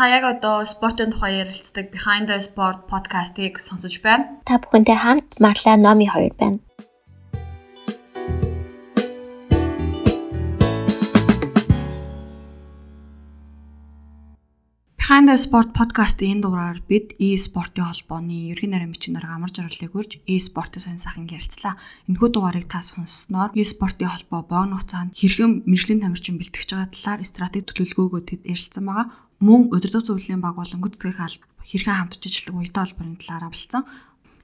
Та яг одоо спортын тухай ярилцдаг Behind the Sport podcast-ыг сонсож байна. Та бүхэнтэй хамт Марла Номи хоёр байна. Behind the Sport podcast-ийн дугаараар бид e-спортын холбооны ерхий нарийн бичнээр амар жаргалыг үрж e-спортын сонь сайхан ярилцлаа. Энэхүү дугаарыг та сонссноор e-спортын холбоо богино хугацаанд хэрхэн мэрэгжлийн тамирчин бэлтгэж байгаа талаар стратеги төлөвлөгөөгөө тэд ярилцсан байгаа. Мөн удирдах зөвлөлийн баг болон гүйцэтгэх алба хэрхэн хамтарч ажиллах уяатай холбооны талаар авалцсан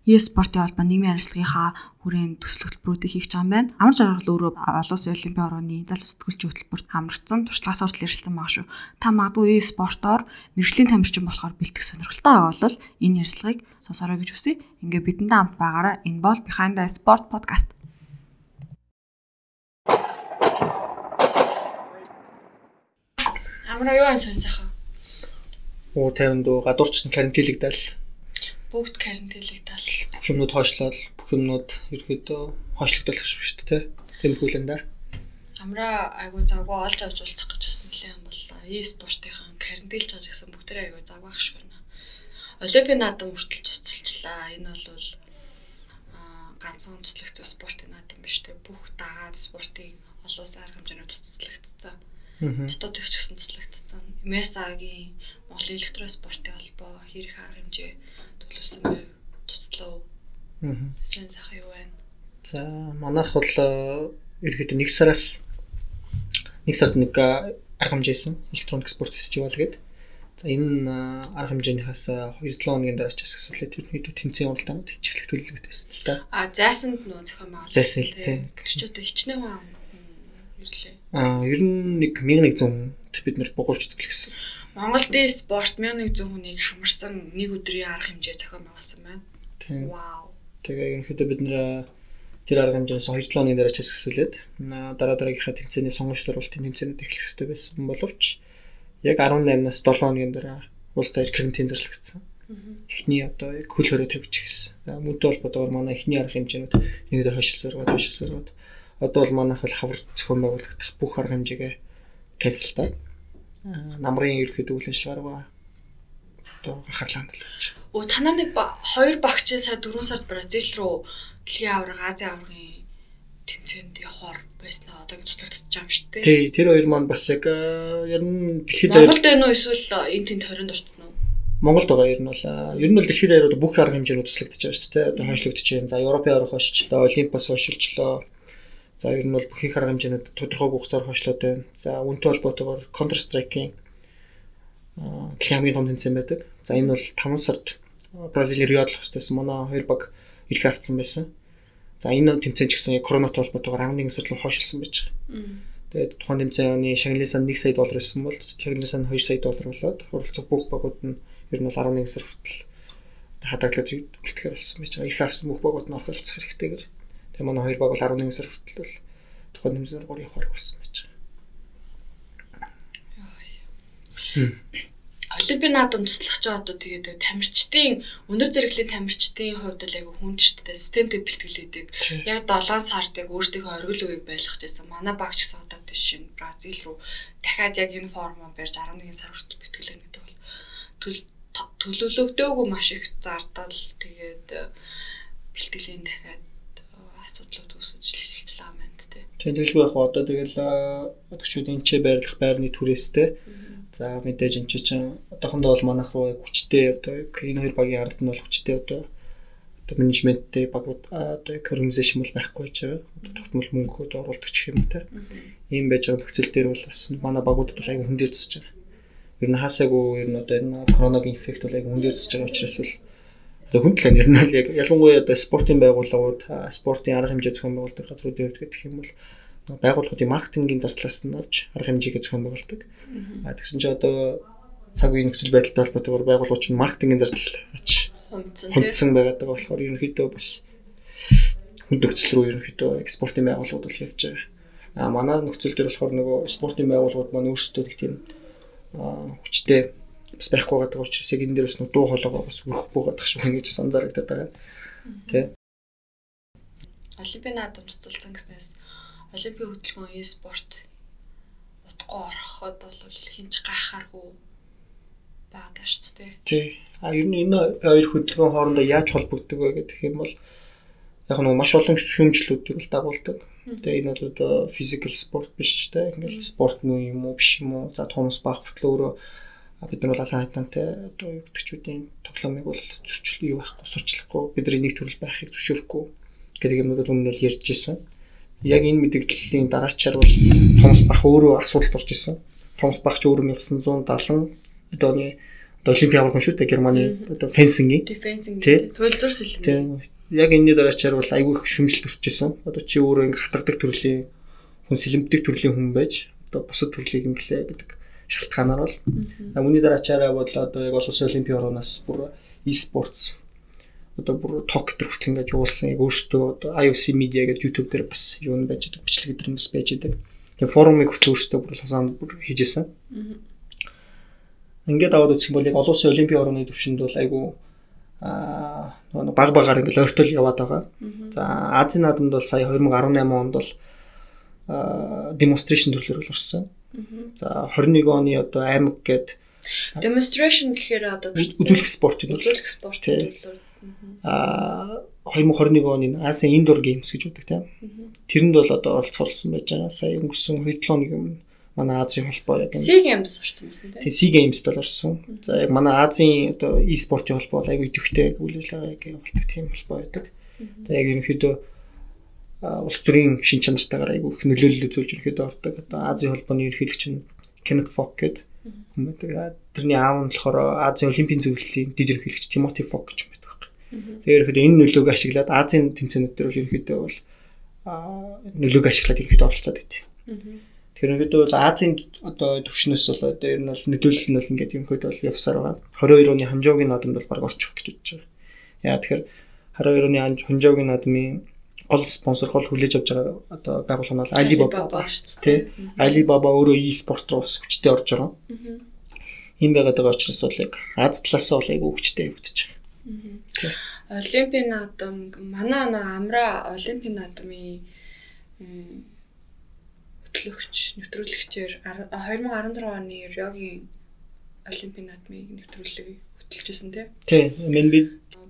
e-спортын холбоо нийгмийн арилжлагынхаа хүрээнд төсөл хөтөлбөрүүдийг хийж байгаа юм байна. Амар жаргал өөрөө олон улсын олимпийн орооны залуу сэтгүүлчийн хөтөлбөрт хамрагдсан туршлагаас хүртэл ярилцсан байгаа шүү. Та магадгүй e-спортоор мэрэгжлийн тамирчин болохоор бэлтгэх сонирхолтой байгаа бол энэ ярилцлагыг сонсорой гэж хүсье. Ингээ бидэндээ хамт байгаараа энэ бол Behind the Sport podcast. Амра юу ань сонсохоо? Оо 50 дөө гадуурч карантинлэгдэл бүгд карантинлэгдэл. Бүх юмнууд хойшлол, бүх юмнууд ерөөдөө хойшлогдол гэж шүү дээ. Тэмхүүлэн дээр. Амра айгу завгүй олж авч уулзах гэж байсан нэлээ юм боллоо. E-спортынхан карантинлж байгаа гэсэн бүгдээ айгу завгүй ах шиг байна. Олимпийн наадам хүртэл цуцалчлаа. Энэ бол ганцхан онцлогтой спортын наадам биш те. Бүх дагаад спортын олон улсын арга хэмжээнд цуцлагдсан. Дотоод их ч гэсэн цуцлагдсан. МСА-гийн Монголын электроспортын холбоо хэрэг арга хэмжээ төлөвлөсөн байв. Туцлаа. Аа. Сайн сайхан юу байна? За манайх бол э, ерөөдөө 1 сараас 1 сард нэг э, арга хэмжээсэн электроник спорт фестивал гэдэг. За энэ э, арга хэмжээнийхээс 2-7 хоногийн дараа ч асуулаад ерөнхийдөө тэмцээн уралдаанууд хичээлэх төлөвлөгөөтэй байсан л да. А зайсанд нөө зохион байгуулалт. Зайсан тийм. Одоо хичнээн хүн ирлээ. А ер нь нэг 1100 бид нэр бугуулж төлөвлөсөн. Монголд спорт 1100 хүнийг хамарсан нэг өдрийн арга хэмжээ зохион байгуулсан байна. Тийм. Вау. Тэгээ ерөнхийдөө бид нэр тэр арга хэмжээс 2 7 оны дараа ч хэсгүүлээд дараа дараагийнхаа тэмцээний сонгогч сургалтын тэмцээнүүд эхлэх хэрэгтэй байсан боловч яг 18-наас 7 хоногийн дараа улс таяр карантин зарлагдсан. Эхний одоо яг хөл хөрөө тавьчих гэсэн. За мөнтэй холбоотойгоор манай эхний арга хэмжээнүүд нэгдэ хойшилсаргаад хойшилсаргаад одоо бол манайх бол хавар зохион байгуулагдах бүх арга хэмжээгээ канцелтаад намрын ерөөхдөө үйл ажиллагаараа одоо анхаарлаа хандуулж. Өө танаа нэг хоёр багч сая 4 сард Бразил руу дэлхийн авраг Азийн аврагын тэмцээнд явахаар байсан аа одоо туслагдчих юм шүү дээ. Тий, тэр хоёр маань бас яг ер нь дэлхийд Монголд байна уу эсвэл энэ тэнд 20-нд орцсон уу? Монголд байгаа ер нь бол ер нь бол дэлхийд аяарууд бүх арга хэмжээнүүд туслагдчих байгаа шүү дээ. Одоо хойшлогдож байна. За Европын арга хойшлоо, Олимпиас хойшилчлоо. За ер нь бол бүх их арга хэмжээнүүд тодорхой хугацаар хойшлоод байна. За үнэтэй холбоотойгоор Counter Strike-ийн дэлхийн хамгийн том тэмцээн байдаг. За энэ бол 5 сард Бразил Риод л хостойсон. Манай хоёр баг ирэх авцсан байсан. За энэ тэмцээн ч гэсэн коронавитой холбоотойгоор 11 сард л хойшилсан байж байгаа. Тэгээд тухайн тэмцээний шагналын сан 1 сая доллар байсан бол шагналын сан 2 сая доллар болоод хуралцах бүх багууд нь ер нь бол 11 сар хүртэл хадагдлаад үлдэхээр болсон байж байгаа. Ирэх авсан бүх багууд нь орхилцах хэрэгтэйгээр Тэгээ манай хоёр баг бол 11 сар хүртэл бол тухайн нэмсээр 3 явахаар болсон байж байгаа. Олимпийн наадам туслах ч одоо тэгээд тамирчдын өндөр зэрэглэлийн тамирчдын хувьд л айгүй хүнд дээ. Системтэй бэлтгэлээдэг. Яг 7 сард яг өөртөөхөө оргил үеийг байлгах гэсэн. Манай багч гэсэн одоо тийш Бразил руу дахиад яг энэ формоо барьж 11 сар хүртэл бэлтгэлээ гэдэг бол төлөвлөгдөөгүй маш их зардал тэгээд бэлтгэлийн дахиад асуудлууд үүсэж эхэлчихлээ юм байна тий. Тийм тэгэлгүй яг одоо тэгэл одогчуд энэ ч байрлах байрны түрээстэй. За мэдээж энэ чинь одоохондоо бол манайх руу хүчтэй одоо энэ хоёр багийн ард нь бол хүчтэй одоо одоо менежменттэй багууд одоо организашн бол байхгүй гэж байгаа. Одоо тогтмол мөнгөд оруулдаг гэх юм те. Ийм байж байгаа нөхцөл дээр бол бас манай багуудад бол аягүй хүн дээр тусч байгаа. Ер нь хаасаагүй ер нь одоо энэ коронагийн эффект бол аягүй хүн дээр тусч байгаа учраас л одоо хүн талаар ер нь бол яг ялангуяа одоо спортын байгууллагууд спортын арга хэмжээ зохион байгуулдаг газруудын хувьд гэх юм бол байгууллагуудын маркетингийн зардлаас нь авч арга хэмжээгээ зохион байгуулдаг. А тэгсэн чинь одоо цаг үеийн нөхцөл байдалтай холбоотойгоор байгууллагууд чинь маркетингийн зардал ач хүндсэн байгаад байгаа болохоор ерөнхийдөө бас хүнд нөхцөл рүү ерөнхийдөө экспортын байгууллагууд бол явж байгаа. А манай нөхцөл төр болохоор нөгөө спортын байгууллагууд маань өөрсдөө их тийм хүчтэй бас байхгүй байгаа учраас яг энэ дээр бас дуу хоолойгоо бас өрөх буугаад тах шиг гэж сандарагдаад байгаа. Тэ. Олимпийн наадам цуцалсан гэснээс Олимпийн хөтөлбөрийн e-спорт утгагүй ороход бол хинч гайхааргүй байгаа шүү дээ. Тий. А ер нь энэ хоёр хөдөлгөөн хоорондоо яаж холбогддог вэ гэх юм бол яг нь маш олон шүүмжлүүдийг л дагуулдаг. Тэгээ энэ бол одоо physical sport биш те. Ингээл спорт нүү юм уу биш юм уу? За Томас Бах хүртэл өөрөө бид нар бол алан хайтантай одоо юу гэдэг ч үдийн тоглоомыг бол зөрчил юу байхгүй сурчлахгүй бидний нэг төрөл байхыг зөвшөөрөхгүй гэдэг юмнууд өмнө нь ярьж ирсэн. Яг энэ мэдээллийн дараачаар бол Томас Бах өөрөө асуулт орж ирсэн. Томас Бах ч өөрөө 1970 одоо оны олимпиад авах шүү дээ Германы одоо фенсингийн. Фенсинг туйлзуурс хэлэн. Яг энэний дараачаар бол айгүй их шүмжлэлт өрчсөн. Одоо чи өөрөө ингээ хатгадаг төрлийн хүн сэлэмтдэг төрлийн хүн байж одоо бусад төрлийг инглээ гэдэг шалтгаанаар бол үүний дараачаараа бол одоо яг улсын олимпийн ороноос бүр e-sports одоо бүр ток гэдэг хүртэл ингээд явуулсан яг өөртөө одоо IOC media гэдэг YouTube дээр бас юу нь байж байгаа бичлэг дээр бас байж байгаа. Тэгээ форумыг хүртэл өөртөө бүр хасаанд бүр хийжсэн. Ингээд аваад үзэх юм бол яг олон улсын олимпийн орны төвшөнд бол айгүй аа баг багаар ингээд ойртол яваад байгаа. За Азийн наадамд бол сая 2018 онд бол демонстрашн төрлөөр бол орсон. За 21 оны одоо аймаг гээд demonstration гэхээр одоо үзүүлэх спорт юм. Үзүүлэх спорт төрлөөр. Аа 2021 оны Азийн Indoor Games гэж үүдэг тийм. Тэрэнд бол одоо оролцуулсан байж байгаа. Сая өнгөрсөн 2 7 хоногийн өмнө манай Азийн холбоо яг SEA Games-д орсон байсан тийм. SEA Games-д бол орсон. За яг манай Азийн одоо e-спортын холбоо айгүй идэвхтэй үйл ажиллагаа яг явуулдаг тийм холбоо байдаг. Тэгээ яг ерөнхийдөө улс төрийн шин чанартайгаар айгүй их нөлөөлөл үзүүлж ирэхэд ордог. Одоо Азийн холбооны ерөнхийлөгч нь Kenneth Fogg гэдэг хүн байдаг. Тэрний аав нь болохоор Азийн олимпийн зөвлөлийн дэд ерөнхийлөгч Timothy Fogg гэж байдаг. Тэгэхээр ихэд энэ нөлөөг ашиглаад Азийн тэмцээнүүд дээр бол ерөнхийдөө бол нөлөөг ашиглаад ерөнхийдөө оролцоод байт. Тэгэхээр ерөнхийдөө бол Азийн одоо төвшнөөс бол одоо ер нь бол нөлөөлөл нь бол ингээд ерөнхийдөө бол явсаар байгаа. 22 оны Ханжоогийн наадамд бол баг орчих гэж бодож байгаа. Яа тэгэхээр 22 оны Ханжоогийн наадмын гол спонсор гол хүлээж авч байгаа одоо байгууллага нь Alibaba шүү дээ. Alibaba өөрөө e-спорт руу бас хүчтэй орж байгаа. Ийм байгаад байгаа учраас бол яг Аз талаас нь бол айгүй хүчтэй явагдаж байгаа. Олимпийн наадам манай нөө амра олимпийн наадмын хөтлөгч нэвтрүүлэгчээр 2016 оны Риогийн олимпийн наадмыг нэвтрүүлэг хөтлөжсэн тийм. Тийм. Мен би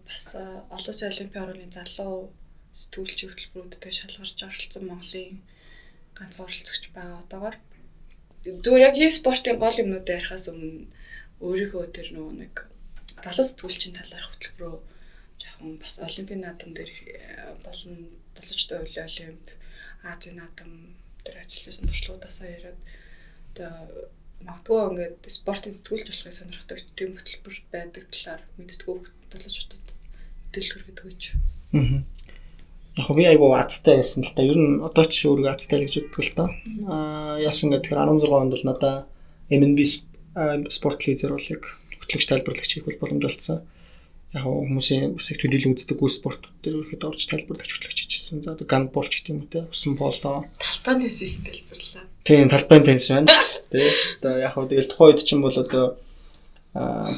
бас олон улсын олимпийн орны залуу сэтгүүлч хөтөлбөрүүдэд шалгарч оролцсон Монголын ганц оролцогч байгаа одоогоор зүгээр яг e-спортын гол юмнуудыг ярихаас өмнө өөрийнхөө тэр нөгөө нэг залуу сэтгүүлчийн талаар хөтөлбөрөө жоохон бас олимпийн наадам дээр э, болон долоочтой үеийн олимп Азийн наадам дээр ажилласан туршлагуудаасаа яриад одоо магадгүй ингээд спортын сэтгүүлч болохыг сонирхдаг тийм хөтөлбөр байдаг талаар мэддэггүй залуучуудад мэдээлэл хүргэж өгч. Аа яг би айгу азтай байсан л та. Ер нь одоо ч өөрийгөө азтай л гэж боддог л та. Аа яасан гэдэг тэгэхээр 16 онд бол надаа MNB спорт лизер бол яг хөтлөгч тайлбарлагч хийх бол боломж олцсон. Яг хүмүүсийн их төдийлөн үздэггүй спорт дээр ихэд орж тайлбарлагч хөтлөгч хийжсэн. За гандбол ч гэх юм уу те. Усан болоо. Талбай теннис их тайлбарлаа. Тийм, талбай теннис байна. Тэ. Одоо яг хөө тэгэл тухайн үед чинь бол одоо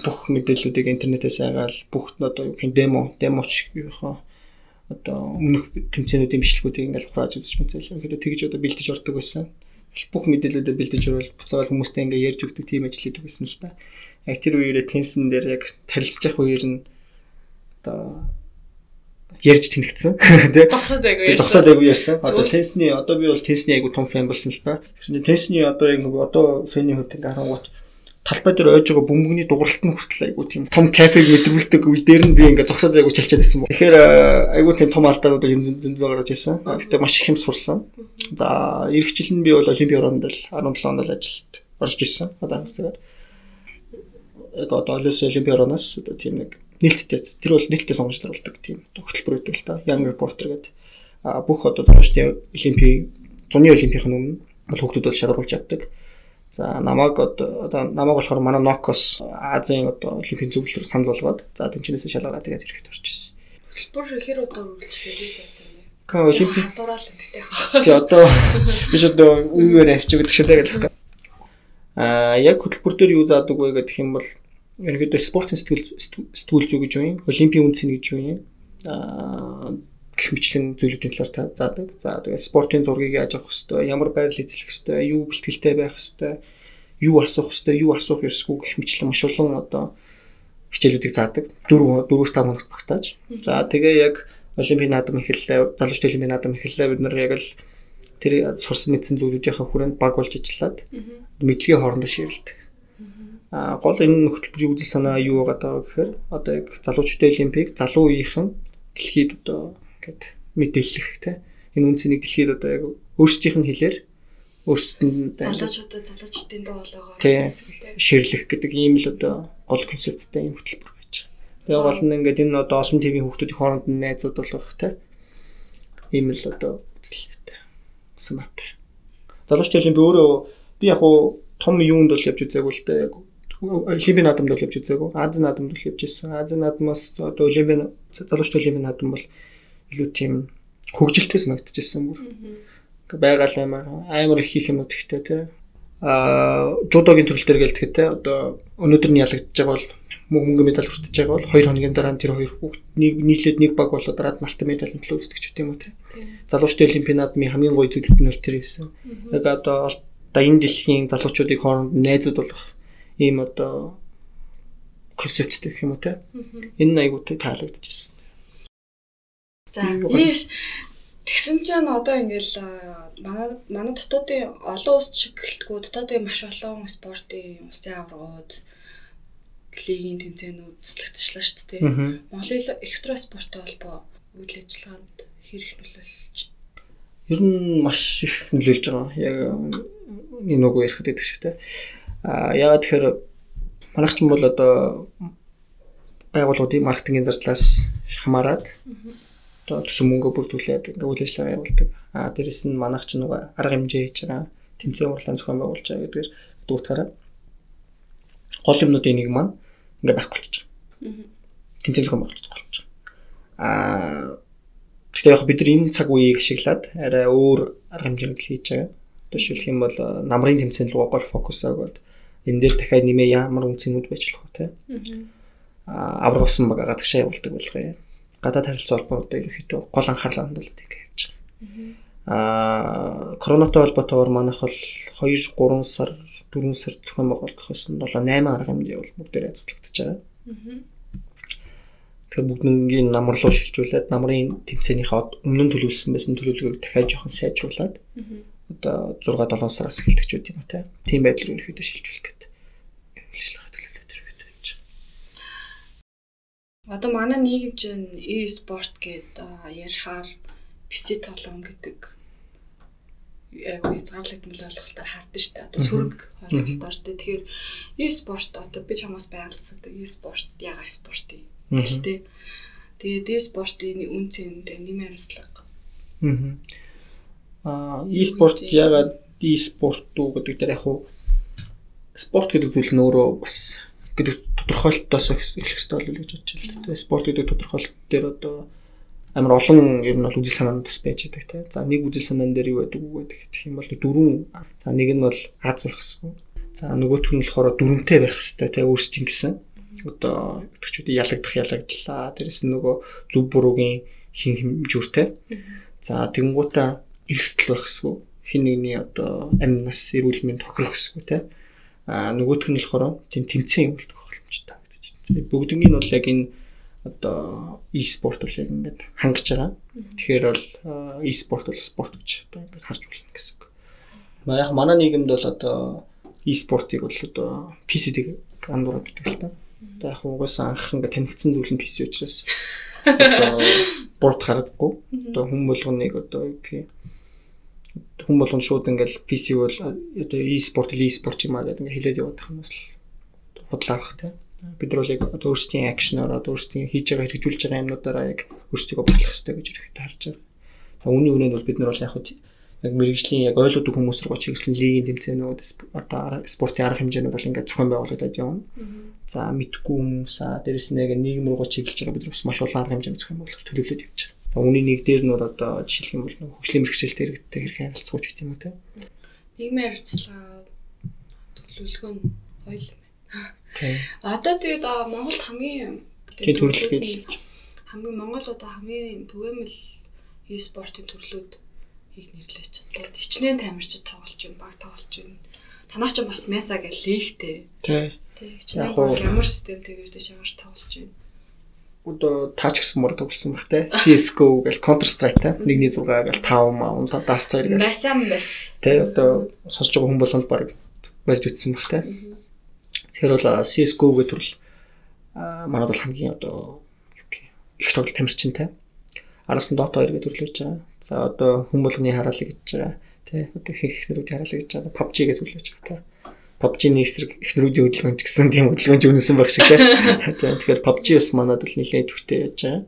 бүх мэдээллүүдийг интернетээс айгаал бүх одоо юу гэх юм демо, демоч юу хаа одоо өмнөх тэмцээнүүдийн бичлэгүүдийг ингээл хурааж үзэж мэдээлээ. Ихэд тэгж одоо бэлдэж ордог байсан. Бүх мэдээлүүдээ бэлдэж орвол буцаагаад хүмүүстэй ингээ ярьж өгдөг тийм ажил хийдэг байсан л та. Яг тэр үеэрээ тенсэн дээр яг тарилцж явах үеэр нь одоо ярьж тэнэгцсэн тий. Зогсоод айгу ярьсан. Зогсоод айгу ярьсан. Одоо тенсний одоо би бол тенсний айгу том фэн болсон л та. Тэгсэн чинь тенсний одоо яг нөгөө одоо фэний хувьд ингээ харангуут талбай дээр ойж байгаа бөмбөгний дугарлалт нь хүртэл айгу тийм том кафег мэдрүүлдэг үе дээр нь би ингээд зогсоод айгу чалчаад байсан байна. Тэгэхээр айгу тийм том алдаанууд юм зөндөө гарч ирсэн. Гэхдээ маш их юм сурсан. За эх жил нь би бол олимпийн оронд л 17 онд л ажилд орж ирсэн. Одоо хэсгээр яг одоо олимпийн ороноос одоо тийм нэг нээлттэй тэр бол нээлттэй сонгож даруулдаг тийм хөтөлбөр өгдөг л та. Young reporter гэдэг бүх одоо залуучдын олимпийн зуны олимпийн өмнө бол хүүхдүүд бол шалгаруулж явдаг. За намайг одоо намайг болохоор манай Nokos Азийн одоо олимпийн зөвлөлөөр санал болгоод за тэнцэнээс шалгараад тэгээд ирэхэд орж ирсэн. Хөтөлбөр хэр удаа үргэлжлээ би заатай. Ка олимпийн дураал гэдэгтэй яах. Тий одоо биш одоо үеэр авчиг гэдэг шиг л Аа яг хөтөлбөр дээр юу заадаг вэ гэдэг юм бол ерөнхийдөө спортын сэтгэл сэтгүүл зүй гэж юу юм? Олимпийн үнцэн гэж юу юм? Аа гэх мэтлэн зүйлүүдийн талаар заадаг. За тэгээ спортын зургийг яаж авах хэвээр, ямар байрлал эзлэх хэвээр, юу бэлтгэлтэй байх хэвээр, юу асуух хэвээр юу асуух ёсгүй гэх мэтлэн маш олон одоо хичээлүүдийг заадаг. 4 4-5 хоногт багтааж. За тэгээ яг олимпийн наадам эхэллээ, залуучдын олимпийн наадам эхэллээ. Бид нар яг л тэр сурсан мэдсэн зүйлүүдийнхээ хүрээнд баг болж ажиллаад мэдлэгийн хоорондоо ширэлдэг. А гол энэ хөтөлбөрийн үзэл санаа юу байгаа гэхээр одоо яг залуучдын олимпийг залуу үеийнхэн дэлхийд одоо ингээд мэдээлэх те энэ үнцнийг дэлхийд одоо яг өөрсдийнх нь хэлээр өөрсдөнд залуучуудад залуучдын дуу хоолойгоо тий ширлэх гэдэг ийм л одоо гол концепттай юм хөтөлбөр байж байгаа. Тэгээ гол нь ингээд энэ одоо олон телевизийн хүмүүсийн хооронд нь найзууд болох те ийм л одоо үзэлтэй санаатай. Залуучдын би өөрөө би яг уу том юунд бол явж үзээгүй л дээ яг Олимпийн наадамд бол явж үзээгүй. Азийн наадамд бол явж ирсэн. Азийн наадмаас одоо Олимпийн залуучдын Олимпийн наадам бол илүү тийм хөгжилтэй санагдчихсан бүр. Байгаль амар амар их хийх юмуд ихтэй тий. Аа жудогийн төрөл төр гээл тэгэхэд тий одоо өнөөдөр нь ялагдчихж байгаа бол мөнгө медаль хүртэж байгаа бол 2 хоногийн дараа тэр хоёр хүүхд нэг нийлээд нэг баг болоод дараад нартай медалийн төлөө үздэг ч юм уу тий. Залуучдын олимпийн наадмын хамгийн гоё зүйлүүд нь бол тэр байсан. Яг одоо одоо энэ дэлхийн залуучуудыг хооронд найзууд болох ийм одоо концепттэй гэх юм уу тий. Энэ айгуу таалагдчихсэн. За ийш тэгсэн чинь одоо ингээл манай манай дотоодын олон улс шиг гэлтгүү дотоодын маш олон спортын усын аврагууд лигийн тэмцээнүүд төслөгдчихлаа шүү дээ. Монголын электроспорттой холбоо үйл ажиллагаанд хэрэг нөлөөлж ер нь маш их нөлөөлж байгаа. Яг энэ нөгөө ярих гэдэг шиг те. А яагаад тэгэхээр манайх ч юм бол одоо байгууллагуудын маркетингийн зардлаас хамаарат төсөн мөнгө бүрдүүлээд ингээ үйл ажиллагаа явуулдаг. А дээрэс нь манайх ч нөгөө арга хэмжээ хийж байгаа, тэмцээн урлаан зохион байгуулж байгаа гэдгээр дүүтгаараа гол юмнуудын нэг маань ингээ байхгүй болчих. Тэмцээн зохион байгуулж байгаа. А тэгэхээр яг бид нар энэ цаг үеийг ашиглаад арай өөр арга хэмжээнд хийж байгаа. Жишээлх юм бол намрын тэмцээн рүү гол фокус өгөөд энэ дээр дахиад нэмээ ямар үнцнүүд байж болох вэ те. А аврагсан баг гадагшаа явуулдаг болгоё гадаад харилцаа холбоотойгоо ерөөхдөө гол анхаарлаа хандуулдаг ингэ явж байгаа. Аа коронавитой холбоотойгоор манайх бол 2 3 сар 4 сар зохион байгуулах байсан 7 8 арга хэмжээ бол бүгдээрээ цуглагдчихж байгаа. Тэгэхээр бүгднийг намар руу шилжүүлээд намрын тэмцээнийхээ өмнө төлөвлөсөн байсан төлөвлөгөөг дахиад жоохон сайжруулад одоо 6 7 сараас эхэлдэг ч үгүй юм те. Тийм байдлаар ерөөхдөө шилжүүлэх гэдэг. Ажиллагаа Одоо манай нийгэм чинь e-спорт гэдэг ярихаар PC тоглоом гэдэг яг хязгаарлагдмал ойлголтоор хардсан шүү дээ. Одоо сөрөг ойлголтоор тэ. Тэгэхээр e-спорт одоо би чамаас байгалсдаг e-спорт яга спорт юм. Гэхдээ тэгээд e-спортын үн цэнд нэмэр амслага. Аа ягаад e-спорт уу гэдэг дээр яг хуу спорт гэдэг зүйл нь өөрөө бас гэдэг тодорхойлолтоос эхлэх хэрэгтэй болов гэж бодож байна. Тэгээ спорт гэдэг тодорхойлолт дээр одоо амар олон ер нь бол үзэл санаанд бас байж байгаа тийм. За нэг үзэл санаан дээр юу байдаг үг гэдэг гэх юм бол дөрвөн за нэг нь бол Аз байх хэсгүү. За нөгөөх нь болохоор дөрөнтэй байх хэвээр тийм өөрсдийн гэсэн одоо өтгчүүдийн ялагдах ялагдлаа. Дээрэс нь нөгөө зүв буруугийн хин хэмжүүртэй. За тэгэнгуутаа эрсдэл байх хэсгүү. Хин нэгний одоо амь нас эрүүл мэнд тохирох хэсгүү тийм а нөгөөх нь болохоор тийм тэмцээн юм болдог боломжтой гэж байна. Бүгднийг нь бол яг энэ одоо e-спорт бол яг ингээд хангаж байгаа. Тэгэхээр бол e-спорт бол спорт гэж одоо ингээд харж болно гэсэн үг. Яг манай нийгэмд бол одоо e-спортыг бол одоо PC-дэг андуураад бидэг л та. Одоо яг угаасаа анх ингээд танигдсан зүйл нь PC учраас одоо борт харагдахгүй. Одоо хүн болгоныг одоо хүн болгон шууд ингээл PC бол одоо e-sport e-sport юм аа гэдэг ингээ хэлээд яваад байх юм бол худлаах тийм бид нар бол яг өөрсдийн акшнаар өөрсдийн хийж байгаа хэрэгжүүлж байгаа юмнуудаараа яг өөрсдийгөө бодлох хэрэгтэй гэж ирэхэд харж байгаа. За үүний үнэнд бол бид нар бол яг яг мэрэгжлийн яг ойлгодог хүмүүс рүү чиглэсэн лигийн тэмцээнүүд одоо спортын арга хэмжээнүүд бол ингээд зохион байгуулагдаад явна. За мэдгүй хүмүүс аа дээрэс нь яг нийгэм рүү чиглэж байгаа бид нар бас маш олон арга хэмжээнд зохион байгуулах төлөвлөд явж байгаа. За үүний нэг дээр нь бол одоо жишээлх юм бол хөгжлийн мэрэгчлэлтэй хэрэгтэй хэрэг харилцагч гэх юм уу те. Нийгмийн харилцаа төлөвлөгөө нь гоё юм байна. Одоо тэгээд Монголд хамгийн тийм төрөлхөд хамгийн Монгол одоо хамгийн түгээмэл e-спортын төрлүүд хийх нэрлэж одоо хичнээн тамирчид тоглож байна, баг тоглож байна. танаа ч бас Mesa гэх лигтэй. Тий. Бол ямар системтэй гэж шагаар тоглож байна. Одоо таач гэсэн мөр тоглосон баг те. CS:GO гэл Counter Strike те. 1.6 гэл 5 маун Dust 2 гэл. Байсан бас. Тэ одоо сонсож байгаа хүн болгонд баг барьж үтсэн баг те. Тэгэхээр бол CS:GO гэх төрөл манайд бол хамгийн одоо их тоглолт тамирчин те. Араас нь Dota 2 гэх төрөл байж байгаа. За одоо хүн болгоны хараалыг гэж байгаа. Тэ одоо их ихнэрүүд хараалыг гэж байгаа. PUBG төрөл байж байгаа те. PUBG-ний эсрэг ихнэрүүдийн хөдөлгөөн ч гэсэн тийм хөдөлгөөнч үнэсэн баг шиг. Тийм тэгэхээр PUBG бас манайд бол нэлээд төвтэй яаж байгаа.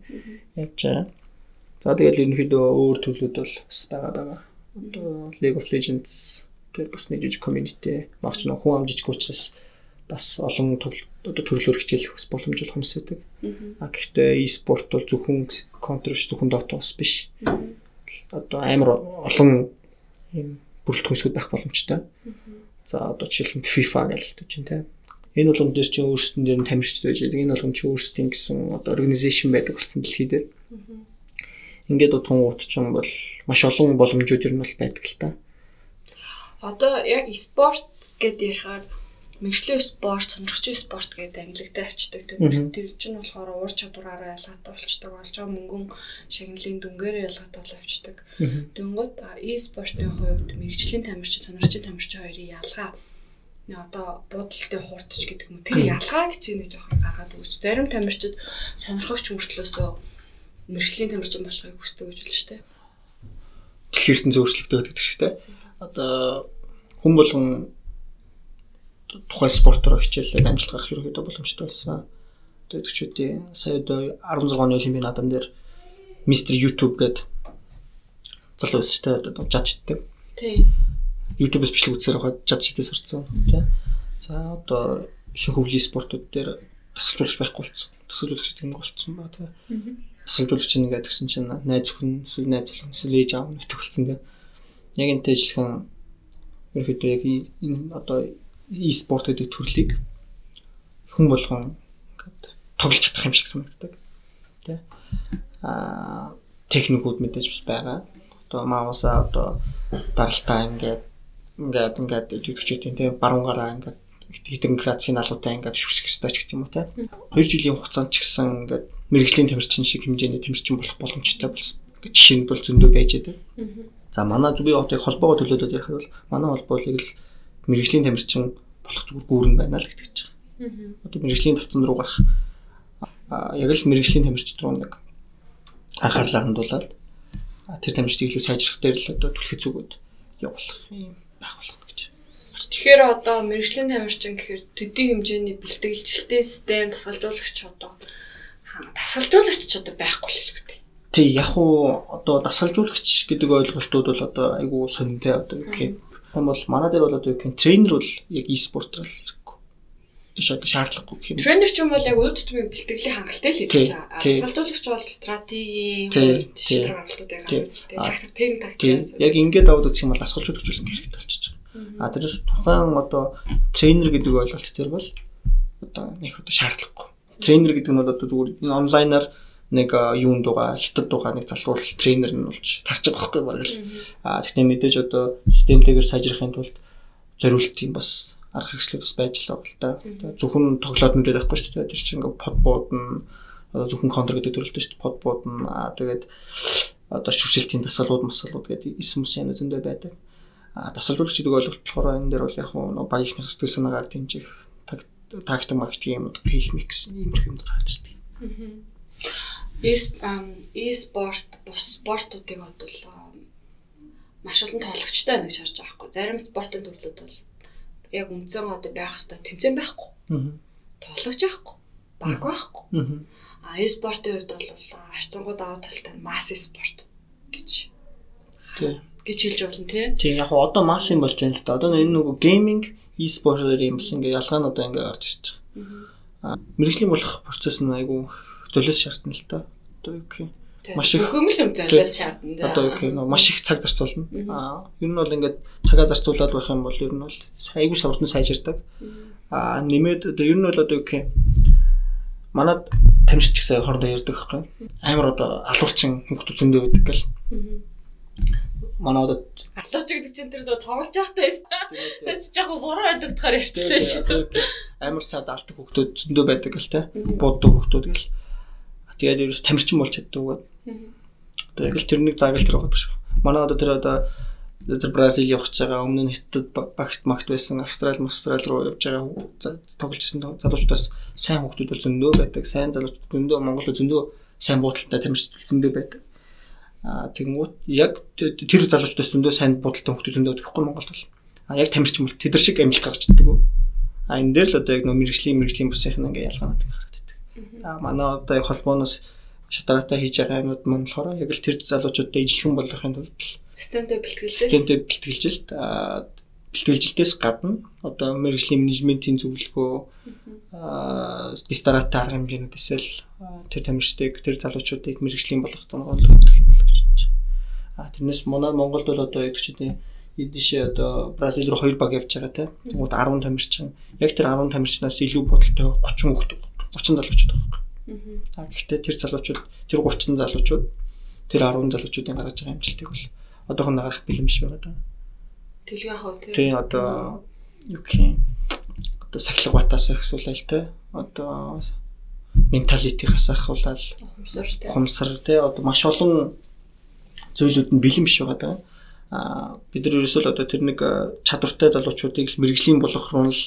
Явж байгаа. За тэгэл ерөнхийдөө өөр төрлүүд бол бас байгаа байгаа. Одоо League of Legends тэр бас нэг жижиг community багч нэг хүн амжиж учраас бас олон төрлөөр хичээлэх бас боломж болох юмс байдаг. А гэхдээ e-sport бол зөвхөн Counter ш зөвхөн бас биш. Одоо амар олон юм бүрэлдэхүүнсүүд байх боломжтой. За одоо жишээлбэл FIFA гэж чинь тийм. Энэ болгон дээр чинь өөрсдөн дээр нь тамирчид байж байдаг. Энэ болгон чинь өөрсдийн гэсэн одоо organization байдаг болсон дэлхий дээр. Ингээд утгангууд ч юм бол маш олон боломжууд ер нь бол байдаг л та. Одоо яг спорт гэдээ ярихаар мэржлийн спорт, сонирхчийн спорт гэдэг ангилалтай авчдаг тийм. Тэр чинь болохоор уур чадвараараа ялгаатай болчдаг. Олж байгаа мөнгөн шагналын дүнгээрээ ялгаатай бол авчдаг. Тэнгууд e-спортын хувьд мэржлийн тамирчин, сонирхчийн тамирчин хоёрын ялгаа нэ одоо буудалтай хурцч гэдэг юм. Тэр ялгааг чинь нэг жоохон гаргаад өгч. Зарим тамирчид сонирхогч мөртлөөсөө мэржлийн тамирчин болохыг хүсдэг гэж болно шүү дээ. Дэлхийрсэн зөвшөлттэй байдаг шиг те. Одоо хүн болгон тухайн спортоор хичээлээд амжилт гарах ерөнхийдөө боломжтой болсон. Тэгээд төчүүдийн сая одоо 16 оны олимпийн наадам дээр Mr YouTube гээд залуу өстэй одоо жадчдаг. Тийм. YouTube-с бичлэг үзсээр хаад жадчдээ сурцсан тий. За одоо ихэнх хөвлийн спортууд дээр тасалжуулагч байхгүй болсон. Тасалжуулагч гэдэг нь болцсон ба тий. Тасалжуулагч нэгээд гэсэн чинь найз хүн эсвэл найз залуу эсвэл ээж аав нэг төгөлцөн тий. Яг энтэй ажиллахан ерөөдөө яг энэ одоо e-спорт гэдэг төрлийг хүн болгон ингээд тоглож чадах юм шиг санагддаг. Тэ. Аа техникүүд мэдээж бас байгаа. Одоо маусаа одоо даралтаа ингээд ингээд ингээд идэвхжээтэй тийм баруун гараа ингээд хэдэн градусын алуутай ингээд шүсэх ёстой ч гэх юм уу те. 2 жилийн хугацаанд ч гэсэн ингээд мэрэгжлийн тамирчин шиг хэмжээний тамирчин болох боломжтой болсон. Жишээ нь бол зөндөө байж байгаа. За манай зүби хотыг холбоогоо төлөөдөд ярих бол манай холбоог л мэрэгжлийн тамирчин болох зүгээр гүүрэн байна л гэж байгаа. Одоо мэрэгжлийн тавцан руу гарах яг л мэрэгжлийн тамирчид руу нэг анхаарлаа хандуулаад тэр тамирчдыг илүү сайжрах дээр л одоо түлхэж зүгүүд явуулах юм байгуулах гэж. Тэгэхээр одоо мэрэгжлийн тамирчин гэхээр төдий хэмжээний бэлтгэлжилтийн систем тасгалжуулагч одоо тасгалжуулагч одоо байхгүй л хэрэгтэй. Тий яг уу одоо дасгалжуулагч гэдэг ойлголтууд бол одоо айгүй сонинтэй одоо гэх юм бол манай дээр бол одоо гэх тренер бол яг e-спортер л хэрэггүй. Иш одоо шаардлагагүй гэх юм. Тренер ч юм бол яг өд тутмын бэлтгэлийн хангалттай л хийж байгаа. Дасгалжуулагч бол стратегийн хувьд шийдвэр гаргалтуудыг гаргаж тий. Тактик, тактик. Яг ингээд даваад үзэх юм бол дасгалжуулагч бол ингэ хэрэгтэй байгаа. А тэрээс тухайн одоо тренер гэдэг ойлголт төр бол одоо нэг одоо шаардлагагүй. Тренер гэдэг нь бол одоо зүгээр энэ онлайнаар нэг юунд дугаа хятад дугаа нэг залуул тренер нь болж тарч байгаа байхгүй баг л. А гэхдээ мэдээж одоо системтэйгээр сайжрахын тулд зориулт юм бас арга хэрэгслүүд бас байж л байгаа л да. Зөвхөн тоглоод нүдээд байхгүй шүү дээ. Тэр чинь ингээ под буудна одоо зөвхөн контр гэдэг төрөлтэй шүү дээ. Под буудна аа тэгээд одоо шүршилтийн тасалууд масалууд гэдэг эсэм үсэн зөндөө байдаг. А тасалжуулагч гэдэг ойлголт болохоор энэ дээр бол яг нэг багийнхны сэтгэл санаагаар дэмжих тактик магтик юм хийх микс иймэрхүү юм гараад ирдэг. E-спорт бус спортуудыг бодвол маш олон тоглогчтой байна гэж харж байгаа хгүй. Зарим спортын төрлүүд бол яг үнцэн одоо байх хэвээр тэмцээн байхгүй. Тоглогч байхгүй. Баг байхгүй. А e-спортын хувьд бол харьцангуй даваа талтай масс спорт гэж гэж хэлж болно тий. Тийм яг одоо масс юм болж байна л да. Одоо энэ нөгөө гейминг e-спортоор юм бас ингээ ялгаануудаа ингээ гарч ирж байгаа. А мэрэгжлийн болох процесс нь айгүй золиос шаардна л да. Одоо юу гэх юм. Маш их хөмөл золиос шаардна да. Одоо юу гэх юм маш их цаг зарцуулна. Аа ер нь бол ингээд цагаа зарцуулаад байх юм бол ер нь бол айгүй савртан сайжирдаг. Аа нэмээд одоо ер нь бол одоо юу гэх юм. Манад тамирч гэсэн хоорондоо ярьдаг байхгүй. Амар одоо алуурчин хүмүүс зөндөө байдаг гэл. манай одоо Атларч гэдэг чинь тэр дөө тоглож байхдаа эсвэл чи яг буруу ойлгохоор ярьчихлаа шүү. амар сад алдаг хүмүүс зөндөө байдаг гэл те. Буддаг хүмүүс гэл. Тэгээд ерөөс тамирчин болж чаддаг. Одоо яг л тэр нэг загал тэр байгаа шүү. Манай одоо тэр одоо тэр Бразил явж байгаа өмнө нь хятад багт магт байсан Австрали Австрали руу явж байгаа тоглож исэн залуучуудаас сайн хүмүүс бол зөндөө байдаг. Сайн залуучууд зөндөө Монгол зөндөө сайн буудалтай тамирчид зөндөө байдаг. Аа тэгэнгүүт яг тэр залуучуудаас зөндөө сайн буудалтай хүмүүс зөндөө байхгүй Монголд бол. Аа яг тамирчин бол тэд нар шиг амжилт гаргаж чаддаг. Аа энэ дээр л одоо яг нөө мэрэгжлийн мэрэгжлийн бүсийнх нь ингээ ялгаанаад гараад байдаг. Аа манай одоо яг холбооноос шатараатай хийж байгаа юмуд маань болохоор яг л тэр залуучуудад ижилхэн болгохын тулд системтэй бэлтгэлж системтэй бэлтгэлжилт бэлтгэлжилтээс гадна одоо мэрэгжлийн менежментийн зөвлөгөө дистарат арга хэмжээнүүдээс л тэр тамирчдыг тэр залуучуудыг мэрэгжлийн болгох замаар болгож байна. А тэрнээс манай Монголд бол одоо яг чинь эдишээ одоо Бразил руу хоёр баг явж байгаа те. Тэгмүүд 10 тамирчин яг тэр 10 тамирчнаас илүү бодолтой 30 хүүхэд 30 залуучууд байгаа. Аа гэхдээ тэр залуучууд тэр 30 залуучууд тэр 10 залуучуудын гаргаж байгаа амжилтыг бол одоохондоо гарах бэлэн биш байгаа даа. Тэлгээ хав тийм. Тийм одоо юу гэх юм одоо сахилга батаас ихсүүлэл те. Одоо менталитигаас ахуулаад хумсар тийм. Хумсар те одоо маш олон зүйлүүд нь бэлэн биш байгаа даа. Аа бид нар ерөөсөө л одоо тэр нэг чадвартай залуучуудыг л мэрэгжлийн болгох руу л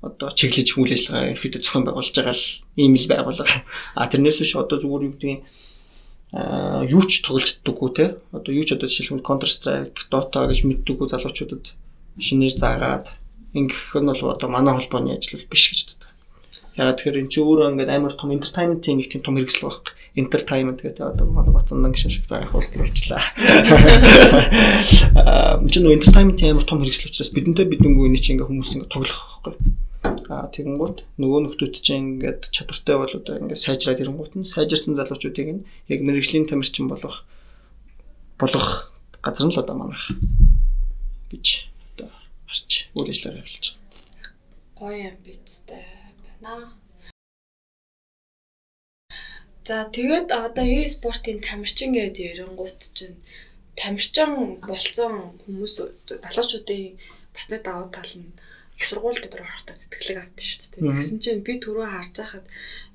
одоо чиглэж үйл ажиллагаа ерөөхдөө зохион байгуулж байгаа л ийм л байгуулга. А тэрнээс биш одоо зүгээр юу гэдгийг аа юу ч тоглож чаддаггүй те. Одоо юу ч одоо жишээлбэл Counter Strike, Dota гэж мэддэггүй залуучуудад шинээр заагаад ингэх нь бол одоо манай холбооны ажил биш гэж боддог. Ягаад тэгэхээр эн чинь өөрөө ингээд амар том entertainment-ийн нэг тийм том хэрэгсэл байхгүй. Entertainment гэдэг одоо манай Батцандан гişэн шиг заах уструулчлаа. Аа энэ чинь entertainment-ийн амар том хэрэгсэл учраас бидэнтэй бидэнгүй энэ чинь ингээд хүмүүс ингээд тоглох байхгүй тэгэнгүүт нөгөө нөхдүүд чинь ингээд чадвартай бол одоо ингээд сайжраад ирэнгүүт нь сайжирсан залуучуудыг нь яг мэрэгжлийн тамирчин болгох болгох газар нь л одоо манайх гэж одоо харж үйл ажиллагаа явуулж байгаа. Гоё юм бицтэй байна. За тэгээд одоо e-спортын тамирчин гэж ярингууд чинь тамирчин болсон хүмүүс залуучуудын бас нэг давуу тал нь их сургууль дээр орохдоо тэтгэлэг авдаг шүү дээ. Тэгсэн чинь би түрүү харж байхад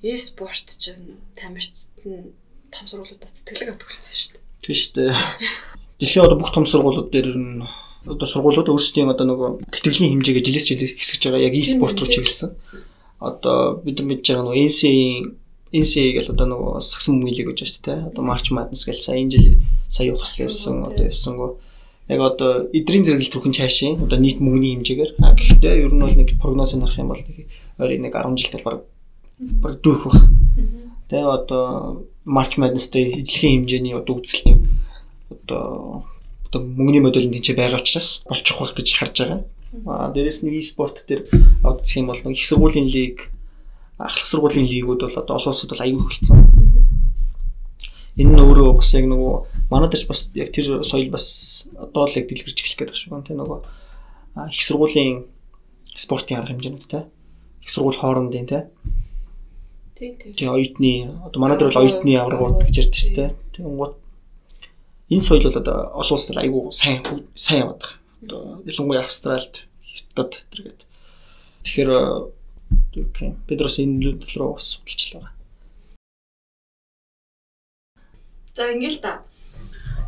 e-спорт чинь тамирчид нь том сургуулиудаас тэтгэлэг авдаг болсон шүү дээ. Тийм шүү дээ. Дэлхийн одоо бүх том сургуулиуд дээр нь одоо сургуулиуд өөрсдийн одоо нөгөө тэтгэлийн хэмжээгээ жилээс жилээс хэсгэж байгаа яг e-спорт руу чиглэсэн. Одоо бид мэдж байгаа нөгөө NC-ийн NCA гэл одоо нөгөө сагсан мөйлөг гэж байна шүү дээ. Одоо March Madness гэл сая энэ жил сая явах гэсэн одоо явсангүй яг одоо эдрийн зэрэглэл түүхэн цаашийн одоо нийт мөнгөний хэмжээгээр а гэхдээ ер нь бол нэг прогноз нарах юм бол нэг ойрын нэг 10 жилд бол баг баг дүүх баг. Тэгээ одоо March Madness-тэй эдлэгийн хэмжээний одоо үзэлтийн одоо одоо мөнгөний модель нь тийч байгаа учраас болчих байх гэж харж байгаа. А дээрэс нь e-спорт дээр авдчих юм бол их сургуулийн лиг ахлах сургуулийн лигүүд бол одоо олон улсад бол аюул хөлцсөн. Энэ нь өөрөө бас яг нөгөө манай дэш бас яг тэр соёл бас одоо л яг дэлгэрч эхлэх гэдэг шиг байна те нөгөө их сургуулийн спортын арга хэмжээнүүд те их сургууль хоорондын те тий тий Тэгээ оюутны одоо манай дээр бол оюутны аврагууд гэж ярьдаг шүү дээ. Тэгэнгუთ энэ соёл бол одоо олон улсад айгүй сайн сайн яваад байгаа. Одоо ялангуяа Австральд, Хятад тэргээд. Тэгэхээр бид бас энэ тал руу бас судалж байгаа. За ингээл та.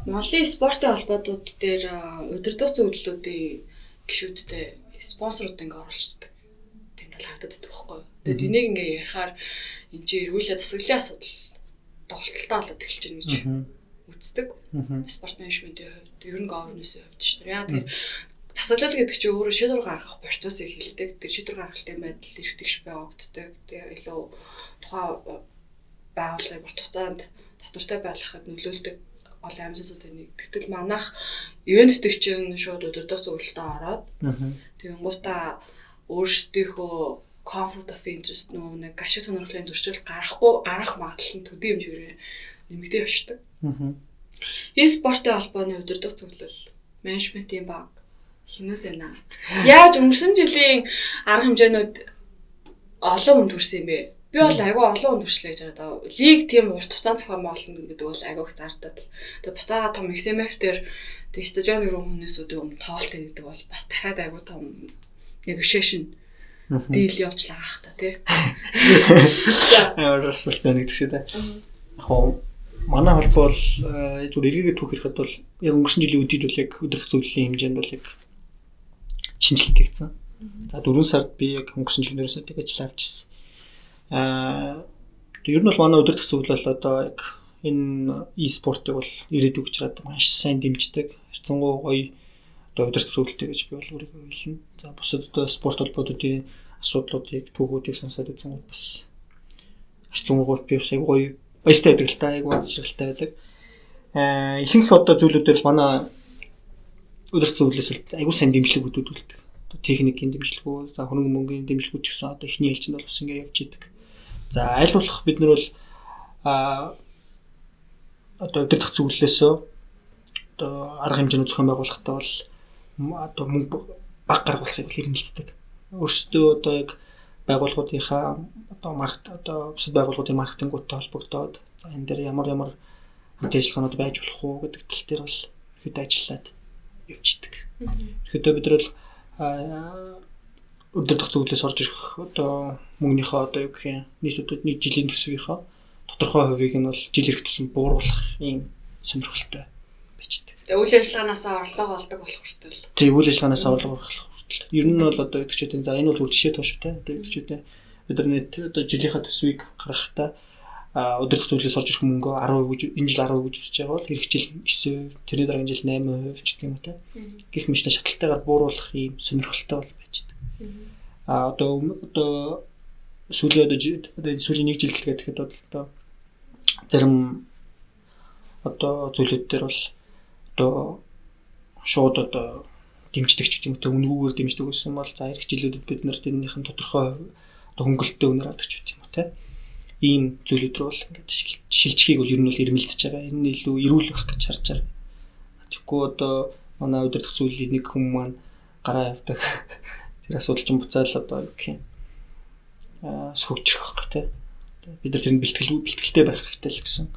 Монголын спортын холбоотууд дээр удирдууц зөвлөлүүдийн гишүүдтэй спонсорууд ингээ оруулцдаг. Тийм тал харагдаад байдаг байхгүй юу? Тэгээд энийг ингээ ярихаар энэ чинь эргүүлээ засаглалын асуудал тоглолттой болоод эхэлж байна гэж үздэг. Спорт менежментийн хувьд ер нь governance-ийн хувьд шүү дээ. Яа тэгэхээр засаглал гэдэг чинь өөрөө шийдвэр гаргах процессыг хэлдэг. Тэр шийдвэр гаргалтын байдал эргэтгэж байгагддаг. Тэгээ илүү тухайн байгууллагын урт хугацаанд татвартай байхад нөлөөлдөг олон амьсгуудын нэг. Тэгтэл манайх ивент тэтгчин шууд өдөртөө зөвлөлтөд ороод тэгэнгуутаа өөрсдийнхөө conflict of interest нөө нэг ашиг сонирхлын зөрчил гарахгүй гарах магадлал нь төдий хэмжээгээр нэмэгдээ явчихдаг. E-спортын холбооны өдөртөө зөвлөл менежментийн баг хинээс байна. Яаж өнгөрсөн жилийн арга хэмжээнүүд олон хүнд хүрсэн юм бэ? Би бол айгүй олон хүн туршлаа гэж бодоо. Лиг тийм урт хугацаанд зохион байгуулна гэдэг бол айгүйх зардаад. Тэгээ буцаага том XMF дээр тэгээ стажион руу хүмүүсүүдийн өмнө тоолтой гэдэг бол бас дахиад айгүй том negotiation дийл явуулах ах та тий. Ямар асуулт байна гэдэг шиг та. Яг манай холбоо бол зүгээр эргээгээ түүх ирэхэд бол яг өнгөрсөн жилийн үдид бол яг өдөр зөвлөлийн хэмжээнд бол яг шинжилгээ хийгдсэн. За 4 сард би яг өнгөрсөн жилийн 4 сард ажил авчихсан. Аа ер нь бол манай өдөр зөвлөл бол одоо яг энэ e-спортыг бол ирээдүйг чираад маш сайн дэмждэг. Хэрцэнгуй гоё одоо өдөр зөвлөлтэй гэж би бол өөрийгөө хэлнэ. За бусад одоо спорт холбоодуудын асуудлуудыг түүхүүдийг сонсоод үзэн бас хэрцэнгуй би бас гоё баяртай байдаг л та айгу аз жаргалтай байдаг. Аа ихэнх одоо зүйлүүдээр манай өдөр зөвлөлөөс айгу сайн дэмжлэг өгдөг. Техникийн дэмжлэгөө, за хөрөнгө мөнгөний дэмжлэгүүд ч гэсэн одоо эхний хэлжинд бол бас ингэ явж идэг. За аль болох бид нар бол аа одоо өдөр дах зөвлөлөөсөө одоо арга хэмжээний зохион байгуулалтаа бол одоо мөнгө баг гаргахыг хэрэгэлцдэг. Өөрсдөө одоо яг байгууллагуудынхаа одоо маркет одоо бусад байгууллагуудын маркетингуудтай холбогдоод за энэ дээр ямар ямар хамт ажиллагаанууд байж болох уу гэдэг тал дээр бол ихэд ажиллаад явчихдаг. Ихэдөө бид нар өдөр дах зөвлөлөөс орж ирэх одоо мөнгөнийхөө одоо юу гэх юм нийт одоо нэг жилийн төсвийнхөө тодорхой хувийг нь бол жил тусам бууруулах ийм сонирхолтой бичдэг. Тэгээ үйл ажиллагаанаас орлого олдог болох хүртэл. Тийм үйл ажиллагаанаас орлого олох хүртэл. Ер нь бол одоо чинь за энэ бол жишээ тууштай. Одоо өдөр нийт одоо жилийнхаа төсвийг гаргахтаа өдөр зөвлөс орж ирэх мөнгөө 10% гэж энэ жил 10% гэж үзэж байгаа бол эх жил 9%, тэрний дараагийн жил 8% ч гэх юм уу те. Гэх мэт шатлалтайгаар бууруулах ийм сонирхолтой бол. А одоо одоо сүүлийн одоо сүүлийн нэг жил гэхэд одоо зарим одоо зүйлүүд дээр бол одоо шууд одоо дэмждэг ч юм уу үнгүүгээр дэмждэг гэсэн бол за эх жилүүдэд бид нар тэрнийхэн тодорхой одоо хөнгөлөлтөө үнээр авдаг ч юм уу те ийм зүйлүүд рүү бол ингээд шилжихийг бол ер нь бол ирмэлцэж байгаа. Энэ нь илүү эрүүл байх гэж харж байгаа. Тэгэхгүй одоо манай өдөртөх зүйлийг нэг хүн маань гараа явдаг. Тэр асуудал чинь буцаал одоо юу гэх юм аа сөхөгжих байх тий. Бид нар тэрийг бэлтгэл бэлтгэлтэй байх хэрэгтэй л гэсэн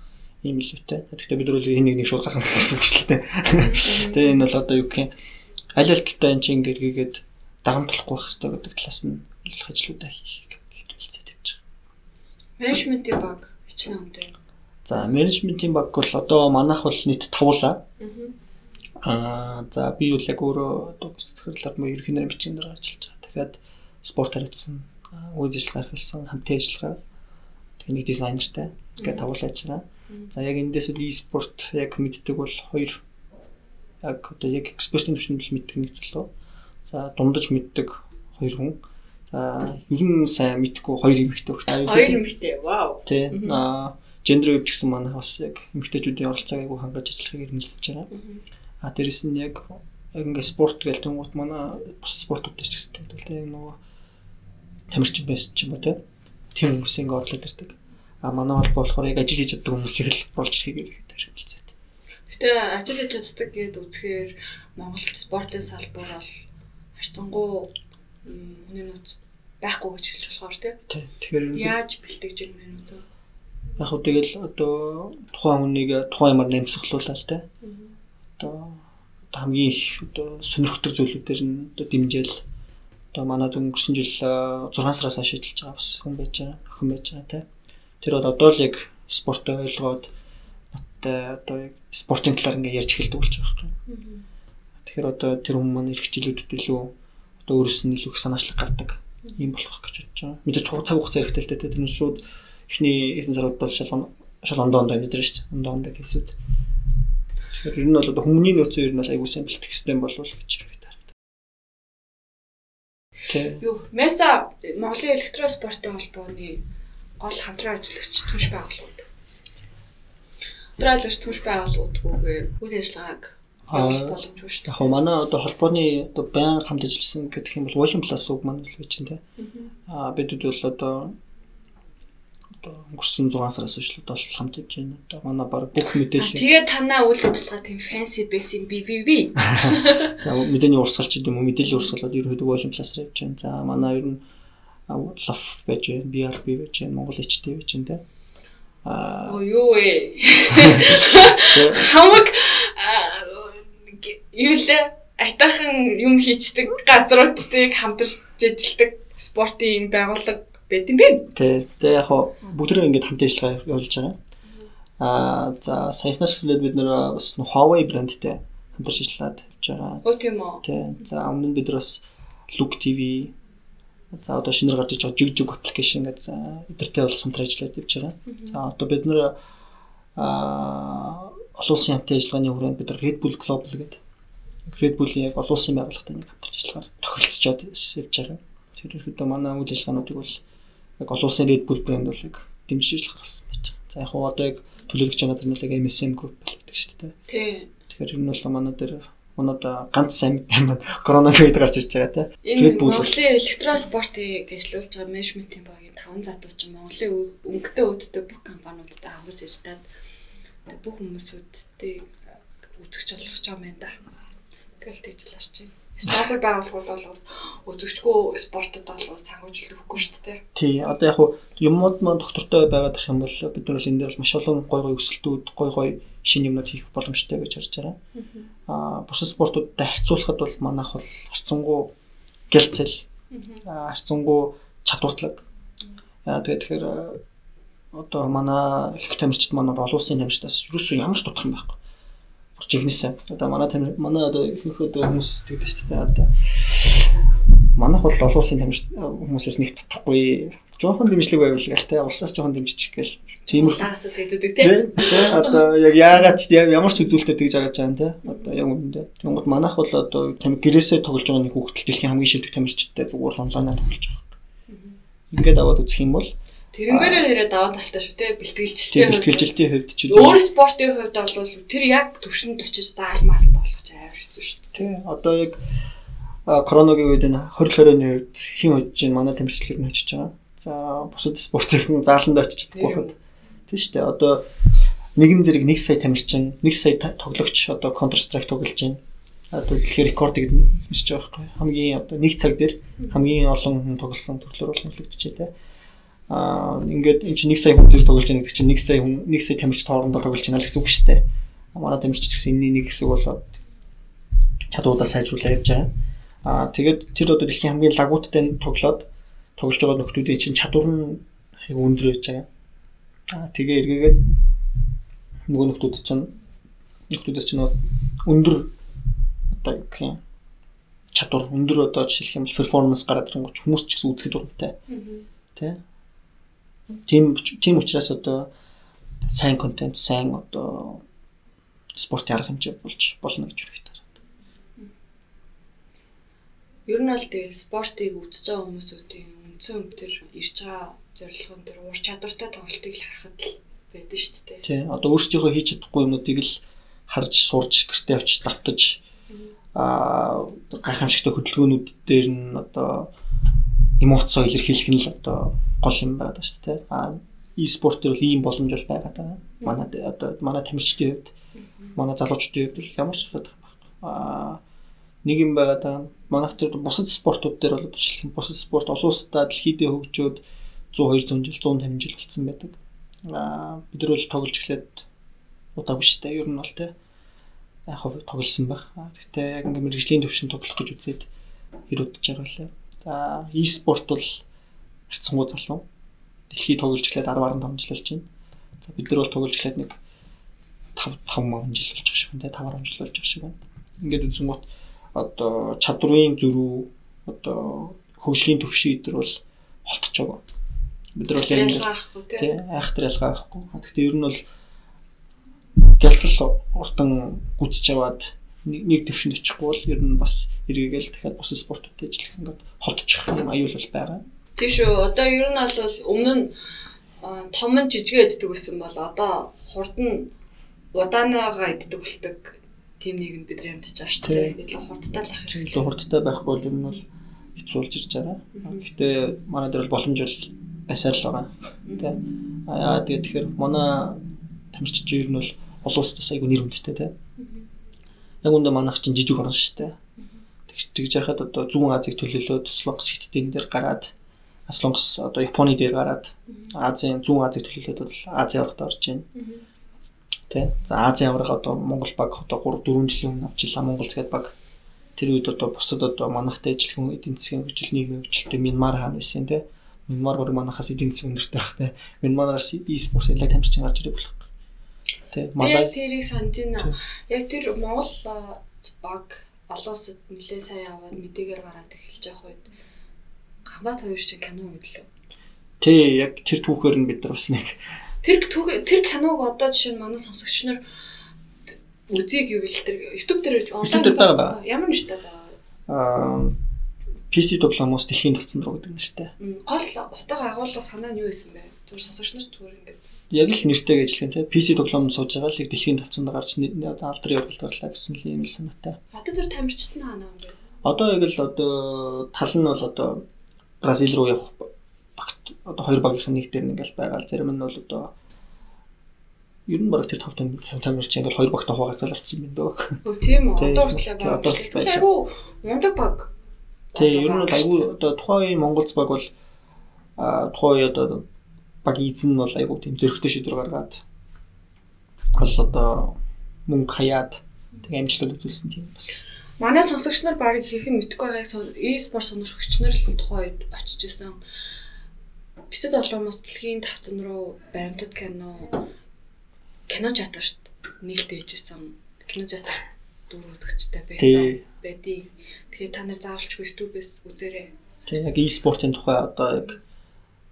ийм илүүтэй. Тэгэхдээ бид нар энэ нэг нэг шууд гаргах гэсэн үг шүү дээ. Тэгээ энэ бол одоо юу гэх юм аль аль талтай энэ чинь ингээд гээд дагамтлахгүй байх хэрэгтэй гэдэг талаас нь ажлуудаа хийх хэлцээд явж байгаа. Менежментийн баг хичнээн үнэтэй. За менежментийн баг бол одоо манайх бол нийт тавуулаа. Аа за би бол яг өөрөө одоо сэтгэрлээр мөн ерхий нэрийн бичгийн дээр ажиллаж байгаа. Тэгэхээр спорт харагдсан, үйл ажиллагаа эрхэлсэн, хамтын ажиллагаа тэнийг дизайнертай ингээд тавуулж ажиллаа. За яг эндээс үл e-спорт яг мэддэг бол хоёр яг одоо яг экспертийн түвшинд мэддэг нэг залуу. За дундаж мэддэг хоёр хүн. За ер нь сайн мэдхгүй хоёр эмэгтэй өгч. Хоёр эмэгтэй. Вау. Тэ. Аа гендер үе гэсэн манай бас яг эмэгтэйчүүдийн оролцоог айгүй хангаж ажиллахыг эрмэлзэж байгаа. А дээрэс нь яг ингээ спорт гээл тэнгуут манай бус спортууд дээр ч гэсэн тэгэл яг нөгөө тамирчин байсан ч юм уу. Тим хүмүүс ингээ орлоод ирдэг. А манай холбоо болохоор яг ажил хийж чаддаг хүмүүсийг л болж ирэхийг эрмэлзээ. Гэтэ ажил хийж чаддаг гэд үзэхээр Монголд спортын салбар бол харьцангуй хүний нууц байхгүй гэж хэлж болохоор тийм. Тэгэхээр яаж бэлтгэж юм бэ? Яг хөө тэгэл одоо тухайн хүнийг тухайн юмар нэмсгэлүүлээ л тийм. Одоо хамгийн их одоо сонирхдаг зүйлүүдээр нь одоо дэмжээл одоо манад өнгөрсөн жил 6 сараас хойш ажиллаж байгаа бас хүн байж байгаа, охин байж байгаа тийм. Тэр бол одоо л яг спортоо ойлгоод надтай одоо яг спортын талаар ингээ ярьж эхэлдэг болж байгаа юм. Тэгэхээр одоо тэр хүмүүс маань жилүүдэд илүү одоо өөрөөс нь илүү их санаачлаг гардаг юм болох гэж бодож байгаа. Мэдээж цаг хугацаа хэрэгтэй л дээ. Тэр нь шууд эхний эзэн сарууд бол шалгон шалгондоо ондоо мэдэрэж шүү дээ. Ондоо ондоо гэсүүд. Тэгэхээр ер нь бол одоо хүмүүний нөөцөө ер нь бол аягүй сайн бэлтгэх систем болов гэж харагдав. Юу, Меса Монголын электроспортын холбооны гол хамтран ажиллагч түнш байгууллагууд. Хамтран ажиллагч түнш байгууллагуудгүйгээр үйл ажиллагааг боломжгүй шүү дээ. Яг манай одоо холбооны одоо баян хамт ажилласан гэдэг юм бол Volume Plus үг маань л байж байна те. Аа бидэд бол одоо одоо өнгөрсөн 6 сараас хойш л одоо хамт хийж байна. Одоо манай баг бүх мэдээлэл. Тэгээ танаа үйл ажиллагаа тийм fancy байсан би би би. Тэгээ мэдээний урсгалч гэдэг юм уу мэдээллийн урсгалууд ерөөдөө Volume Plus-аар явж байна. За манай ер нь лоф байж байна, BRB байж байна, Монгол HT байж байна те. Аа Оо юу вэ? Хамаг юу лээ айтаахан юм хийчдэг газруудыг хамтарч ажилладаг спортын юм байгууллага байт юм бэ? Тэ тэ яг хоо бүгдрээ ингээд хамт ажиллагаа явуулж байгаа. Аа за саяхнаас эхлээд бид нэр бас Huawei брэндтэй хамтарч ажиллаад явж байгаа. Оо тийм үү. Тэ за өмнө нь бид нар бас Look TV за одоо шинээр гарч иж байгаа жиг жиг аппликейшн гэдэг за эдэртэй бол самтар ажиллаад явж байгаа. За одоо бид нэр аа олон улсын хамтын ажиллагааны хүрээнд бид Red Bull Global гэдэг Red Bull-ийн яг олон улсын байгууллагатай нэг хамтарч ажиллагаар тохиролцоод явж байгаа. Тэр ихэд манай үйл ажиллагаануудыг бол яг олон улсын Red Bull брэнд бол яг дэмжиж ажиллах болсон байж байгаа. За яг хуу одоо яг төлөөлөгч газар нь л яг MSM Group гэдэг шүү дээ. Тий. Тэгэхээр энэ бол манай дээр манад ганц сайн юм коронавирус гарч ирж байгаа те. Энэ Монголын электроспортыг гэрчлүүлж байгаа менежментийн багийн таван задууч чинь Монголын өнгөтэй үүдтэй бүх компаниудад авах ажиллаад бүх хүмүүсүүдтэй үзэгч болох ч юм байна да. Тэгэл тэгж л байна. Спонсор байгууллагууд бол үзэгчгүй спортод бол санхүүжилт өгөхгүй шүү дээ. Тий, одоо яг юмуд маань доктортой байгаад ах юм бол бид нар л энэ дээр маш олон гой гой өсөлтүүд, гой гой шинэ юмнууд хийх боломжтой гэж харж байгаа. Аа, бусад спортуудтай харьцуулахад бол манайх бол харцангуй гэлцэл, харцангуй чадвартлаг. Аа, тэгээд тэгэхээр одоо манай их тамирчид маань бол олон улсын тамирчдаас юусэн ямар ч дутах юм байхгүй жигнэсэн. Одоо манай манай одоо ихэнх одоо хүмүүс тэгдэг шүү дээ. Одоо манайх бол олон улсын тамир хүмүүсээс нэг тутахгүй. Жохон дэмжлэг байвал гэл те улсаас жохон дэмжчих гээл. Тийм үү. Улсаас тэгдэг те. Тэ одоо яг яагаад ч ямар ч үзүүлэлтэд тэгж хараж байгаа юм те. Одоо яг үүндээ. Тэгмэд манайх бол одоо тамир гэрээсээ тоглож байгаа нэг хүүхдэл дэлхийн хамгийн шилдэг тамирчтай зүгээр онлайнаар тоглож байгаа. Ингээд аваад үзэх юм бол Тэрнгээрээ нэрээ даваа талтай шүү те бэлтгэлжилтийн хувьд бэлтгэлжилтийн хувьд ч өөр спортын хувьд бол тэр яг төвшөнд очиж заалмаалт болох ч амар хэцүү шүү дээ. Одоо яг коронагийн үед энэ 2020-ны үед хин очиж чинь манай тэмцэлээр нь очиж байгаа. За бусад спортын зааланд очиж чадахгүй хад. Тий шүү дээ. Одоо нэгэн зэрэг 1 сая тамирчин, 1 сая тоглогч одоо Counter Strike тоглож байна. Одоо дэлхийн рекордыг эзэмшиж байгаа байхгүй. Хамгийн одоо нэг цаг дээр хамгийн олон хүн тоглосон төрлөөр бол нөлөөлдөж байна аа ингээд эн чинь 1 сая хүн дээр тоглож байгаа гэдэг чинь 1 сая хүн 1 сая тамирчид хоорондоо тоглож байна гэсэн үг шүү дээ. Манай тамирчид гэсэн энэний нэг хэсэг болоод чадваруудаа сайжруулаад явж байгаа. Аа тэгээд тэр одоо дэлхийн хамгийн лагууттай тоглоод тоглож байгаа нөхдүүдийн чинь чадвар нь өндөр байж байгаа. Аа тэгээ эргээгээд нөгөө нөхдүүд чинь нөхдүүдээс чинь өндөр одоо юу гэх юм чадвар өндөр одоо жишээлх юм перформанс гараад ирэнгүүт хүмүүс ч гэсэн үзэхэд дуртай. Тэ Тийм тийм учраас одоо сайн контент, сайн одоо спортын арга хэмжээ болж болно гэж хэрэгтэй. Ер нь аль тэгээ спортыг үзэж байгаа хүмүүсүүдийн үндсэн өвтөр ирж байгаа зорилгон төр ур чадвартай тоглолтыг л харахад л байдаг шүү дээ. Тий. Одоо өөрсдийнхөө хийж чадахгүй юмнуудыг л харж сурж гэртээ очиж давтаж аа гайхамшигтай хөдөлгөөнүүд дээр нь одоо эмоцоо илэрхийлэх нь л одоо гол юм байна шүү дээ. А e-спорт дээр бол ийм боломж бол байгаад байгаа. Манай одоо манай тамирчдын хувьд манай залуучдын хувьд ямар ч асуудал байхгүй. А нэг юм байгаад байгаа. Манайх тэр бусад спортууд дээр бол жишээлбэл бусад спорт олон улстай дэлхийдээ хөгжөөд 100 200 жил 150 жил болсон байдаг. А бид нар бол тоглож эхлээд удаагүй шүү дээ. Ер нь бол те яг хав тоглосон байх. Гэхдээ яг ингээм мэрэгжлийн төвшин тоглох гэж үзээд хэрэг удаж байгаа лээ. За e-спорт бол харцсангуй залуу. Дэлхий тоглож эхлээд 10 15 жил болж байна. За бид нар бол тоглож эхлээд нэг 5 5 мянган жил болж байгаа шиг байна. 5 10 жил болж байгаа шиг байна. Ингээд үзэнгүүт одоо чадварын зөрүү одоо хөгжлийн төвшин идэр бол холтож байгаа. Бид нар бол яг тий айхтар ялгаа байхгүй. Гэхдээ ер нь бол гялсал уртан гүцэж яваад нэг төвшөнд очихгүй бол ер нь бас эргээгээл дахиад бус спортууд ажиллах ингээд холдчих юм аюул бол байгаа. Тийм шүү. Одоо ер нь бол өмнө нь том нь жижигэ иддэг гэсэн бол одоо хурд нь удаанаага иддэг болдог тийм нийгэм бид нар амьдч байгаа шүү дээ. Илүү хурдтай л ах хэрэгтэй. Илүү хурдтай байхгүй бол юм бол хэцүүлж ирж байгаа. Гэхдээ манай дээр бол боломж бол байсаар л байгаа. Тэ. Аа тэгээд тэгэхээр манай тамирчид ер нь бол олон улсаас айгүй нэр хүндтэй тэ. Яг үндэ манайх чинь жижиг орн шүү дээ. Тэгж яхад одоо Зүүн Азийг төлөөлөөд Слокс хиттийн дээр гараад Аслонгос одоо Японы дээр гараад Азийн зүүн Азийг төлөөлөд бол Азийн аврагт орж байна. Тэ. За Азийн авраг одоо Монгол баг одоо 3 4 жилийн өмнө авчлаа Монгол згээд баг. Тэр үед одоо бусад одоо манахтай ажиллах хүн эдийн засгийн хөгжил нийгмийн хөгжилтэй Мянмар хаан байсан тэ. Мянмар бүр манахаас эдийн засгийн өндөртэй байх тэ. Мянмараас e-спорт ялаг тамирчин гарч ирэх болох. Тэ. Малай тэрийг санаж байна. Яг тэр Монгол баг олон улсад нэлээ сайн аваад мэдээгээр гараад эхэлж явах үед Хамбат хоёр чинь кино гэдлээ. Тий, яг тэр түүхээр нь бид нар бас нэг тэр тэр киног одоо жишээ нь манай сонсогч нар үзье гэвэл тэр YouTube дээр онлайн байгаа. Ямар нэртэй байгаа? Аа PC дипломоос дэлхийн тавцсан руу гэдэг нэртэй. Гол утга агуулга санаа нь юу байсан бэ? Зүгээр сонсогч нар зүгээр ингээд яг л нэртэй гэж хэлэх юм те PC дипломд сууж байгаа л дэлхийн тавцанд гарч алдрын явдалд гарлаа гэсэн л юм л санаатай. Одоо тэр тамирчид нь хаана юм бэ? Одоо яг л одоо тал нь бол одоо Бразил руу явах багт одоо хоёр багийн нэг дээр ингээл байгаа. Зарим нь бол одоо ер нь бараг тэр 5 5 тамирч ингээл хоёр багт хаваагатай болчихсон юм байна. Өө тийм үү. Одоо хүртэл байгаа. Одоо хүртэл айгу мундаг баг. Тий, ер нь айгу одоо тухайн Монголц баг бол тухайн одоо багийн эзэн нь бол айгуу тийм зөрөгтэй шийдвэр гаргаад бол одоо мөнгө хаяад тэг амжилтад үзүүлсэн тийм бас. Манай сонсогч нар баг хийх нь мэдгүй байгааг e-спорт сонирхогч нар л тухайн үед очиж исэн. Бисэд олоомос дэлхийн тавцан руу баримтат кино кино дээ. Нийлдэж ижсэн. Кино чатаа дүр үзэгчтэй байсан. Бэди. Тэгэхээр та нар заавалч YouTube-ээс үзээрэй. Тийм яг e-спортын тухай одоо яг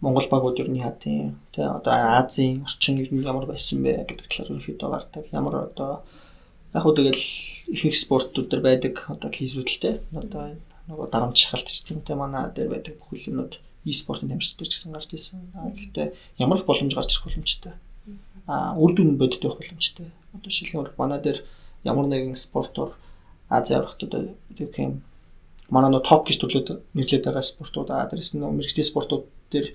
Монгол багууд юу яа тийм тэ одоо Азийн орчин иргэн ямар байсан бэ гэдэг талаар ерөөхдөө гардаг. Ямар одоо яг хөө тэгэл ихэнх спортууд төр байдаг одоо кейсүүдэлтэй. Одоо нөгөө дарамт шахалт ч тэ манай дээр байдаг бүх юмнууд e-спортын тамирчид ч гэсэн гарч ирсэн. Гэхдээ ямар их боломж гарч ирэх боломжтой. А үр дүн бодит байх боломжтой. Одоо шилхэн манай дээр ямар нэгэн спортоор Азийн аврагтууд гэх юм манай нөө топ гэж төрлөд нэрлэдэг байгаа спортууд а дээрс нь мэрэгчлийн спортууд дээр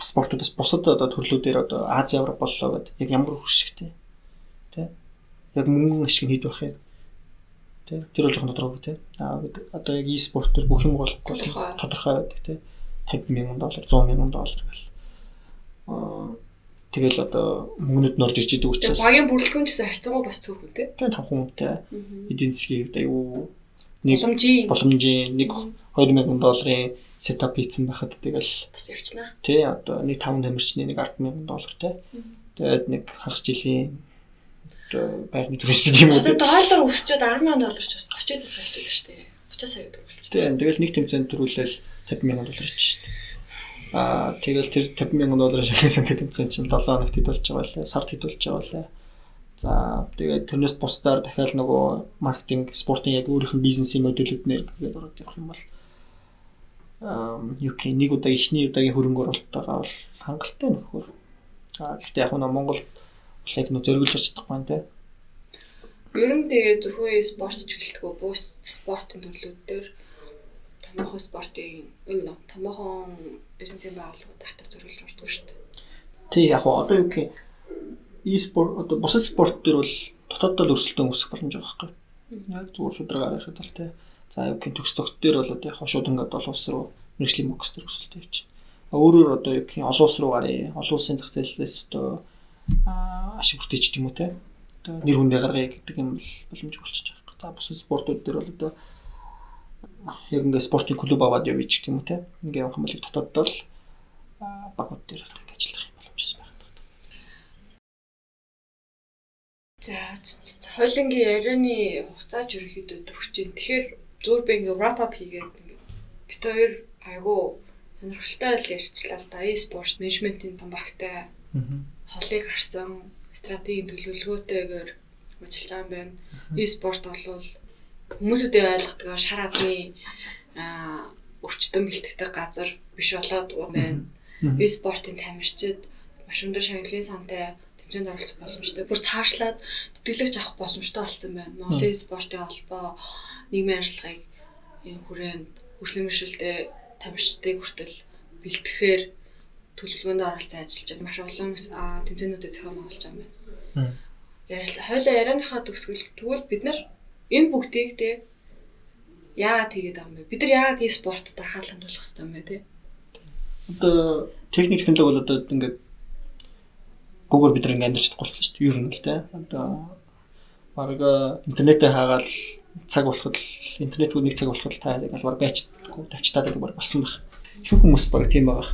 спортуудаас бусад одоо төрлүүдээр одоо Ази Европ боллоо гэдэг яг ямар хөшигтэй тий яг мөнгөн ашиг хийд байх юм? Тий тэр бол жоохон тодорхой тий аа одоо яг e-спорт төр бүх юм бол тодорхой. Байдаг тий 50 мянган доллар 100 мянган доллар гэл. Аа тэгэл одоо мөнгнүүд норж ирж идэг учраас багийн бүрэлдэхүүн гэсэн харьцангуй бас цөөхөн тий тий тавхан хүнтэй эдийн засгийн хувьд аюу. Нэг боломжийн. нэг 2000 долларын сетап хийсэн байхад тэгэл бас явчихна. Тий одоо нэг 5 тамирчны нэг 100000 доллартай. Тэгээд нэг хагас жилийн одоо байрны түрээс тийм үү. Одоо доллар өсчөөд 100000 доллар ч бас 30-аас сая шүү дээ. 30 сая төгрөг болчихсон. Тий тэгэл нэг тэмцээнд төрүүлэл 50000 доллар ч шүү дээ. Аа тэгэл тэр 50000 долларын шахсан тэмцээн чинь 7 хоногт хэд болж байгаа лээ. Сард хэд болж байгаа лээ. За тэгээд тэрнээс бусдаар дахиад нөгөө маркетинг, спортын яг өөрийнх нь бизнесийн модулүүд нэр гэдэг ороод явах юм бол гэх нэг удаа ихний удаагийн хөрөнгө оруулалттайгаа бол хангалттай нөхөр. Аа гэхдээ яг нь Монгол яг нөө зөргөлж чадахгүй те. Ер нь тэгээ зөвхөн спорт ч гэлтгүү бус спортын төрлүүд дээр томоохон спортын юм нөө томоохон бизнесийн байгууллагууд татвар зөргөлж ордог шүү дээ. Тий яг одоо юу гэх e-спорт одоо бусад спорт төр бол дотооддоо өрсөлдөөн үүсэх боломж байгаа байхгүй. Яг зүгээр шударгаар ярихад бол те За яг гин төгс тогт дээр бол одоо яг шууд ингээд олон улс руу мэрэгжлийн бокс төр өсөлтөө явчихна. Өөрөөр одоо яг гин олон улс руу гарыг, олон улсын зах зээлээс одоо ашиг хүртээч тийм үү те. Одоо нэр хүндээ гаргая гэдэг юм бол боломж болчихж байгаа. За бус спортууд дээр бол одоо яг ингээд спортын клуб аваад явъя ч тийм үү те. Ингээд явах юм бол дотооддоо л багууд дээр ингээд ажиллах юм боломжтой байна. За хойлонгийн ярианы хугацаач ерөөхдөө төгсөж байна. Тэгэхээр зүгээр би ингээ wrap up хийгээд ингээ бит хоёр айгу сонирхолтой л ярьчлаа л да. E-спорт менежментийн бамбагтай холыг харсан стратегийн төлөвлөгөөтэйгээр ажиллаж байгаа юм байна. E-спорт бол хүмүүсүүдээ ойлгохдаг шар адны өвчтөн бэлтгэдэг газар биш болоод байна. E-спортын тамирчид маш өндөр шагналын сантай тэмцээнд оролцох боломжтой. Бүр цаашлаад тэтгэлэгч авах боломжтой болсон байна. Монголын спортын холбоо нийгмийн арилгыг хүрээнд хөрслөмөршөлтэй тамирчдыг хүртэл бэлтгэхээр төлөвлөгөөнд оролцсон ажиллаж байгаа маш олон тэмцээнүүдэд зохион байгуулж байгаа юм байна. Ярил хойлоо ярианыхаа төгсгөл тэгвэл бид нар энэ бүгдийг те яагаад хийгээд байгаа юм бэ? Бид нар яагаад e-спортод анхаарал хандуулах хэрэгтэй юм бэ те? одоо техник технологи бол одоо ингээд гүүгээр бид нэг амьдарч чадахгүй шүү дээ. Ер нь л те. Одоо баг интернетээ хаагаад цаг болоход интернетгүй нэг цаг болоход та яг албаар байчдаггүй тавьчтаад байдаг болсон баг. Их хүмүүс баг тийм байгаа.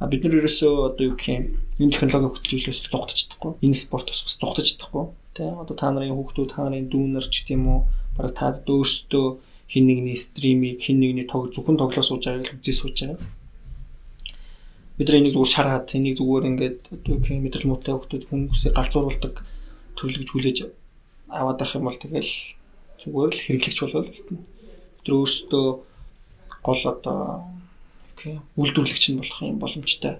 А бид нар ерөөсөө одоо юу гэх юм энэ технологи хөтөлбөрөөс зугтаж чадахгүй. Энэ спорт бас зугтаж чадахгүй. Тэ одоо та нарын хүүхдүүд та нарын дүүнер ч гэдэм үү баг та өөрсдөө хин нэгний стримийг хин нэгний тог зөвхөн тоглоо сууж байгаа л үзээ сууж байгаа. Бид нар энийг зүгээр шараад энийг зүгээр ингээд одоо гэх юм мэдрэл муутай хүүхдүүд хүмүүсийг галзууруулдаг төрлөж хүлээж аваад авах юм бол тэгэл зүгээр л хэрэглэгч болол бид нар өөрсдөө гол одоо үйлдвэрлэгч нь болох юм боломжтой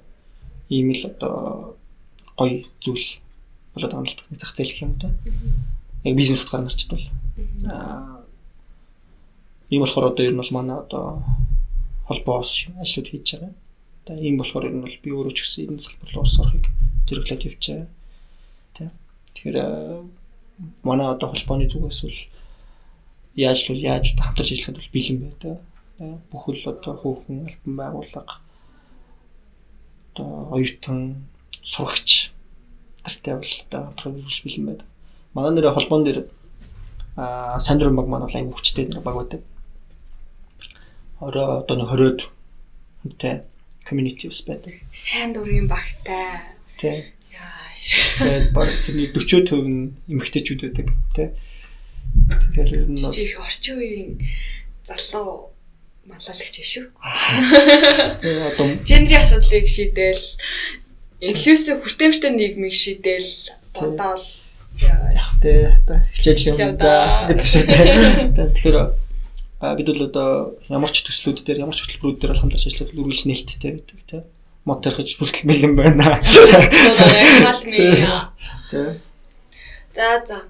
ийм л одоо гоё зүйл болоод байгаа та зах зээл гэх юм да. Яг бизнес утгаар нарчдвал аа ийм болохоор одоо ер нь бол манай одоо холбоос ажлууд хийж байгаа. Одоо ийм болохоор ер нь бол би өөрөө ч гэсэн энэ салбар руу орохыг зэрэглээд явчихаа. Тэ. Тэгэхээр манай одоо холбооны зүгээс бол яаж л яаж хамтарч ажиллахад бол бэлэн байдаг. Бүхэл одоо хүүхэн альбан байгууллага одоо оюутан сурагч тартай бол одоо хамтрах бэлэн байдаг. Манай нэр холбоон дээр а сандрын баг маань бол аяг хүчтэй нэг баг байдаг. Ороо одоо нэг 20-од хүнтэй community ус байдаг. Сайн дурын багтай. Тий. Яа. Тэгээд баг тэрний 40% нь эмэгтэйчүүд байдаг тий. Тэгэхээр ер нь Жижиг орчин үеийн залуу малаалагч биш шүү. Тэгээ одоо Гендрийн асуудлыг шийдээл инклюзив хүртээмжтэй нийгмийг шийдээл бодоол яг тэ одоо хичээл юм да гэдэг шиг тэ. Тэгэхээр бид бол одоо ямар ч төслүүд дээр ямар ч хөтөлбөрүүд дээр хамтарч ажиллаад үргэлж нээлттэй байдаг тэ. Мод тархиж бүртэл бэлэн байна. Тэ. За за.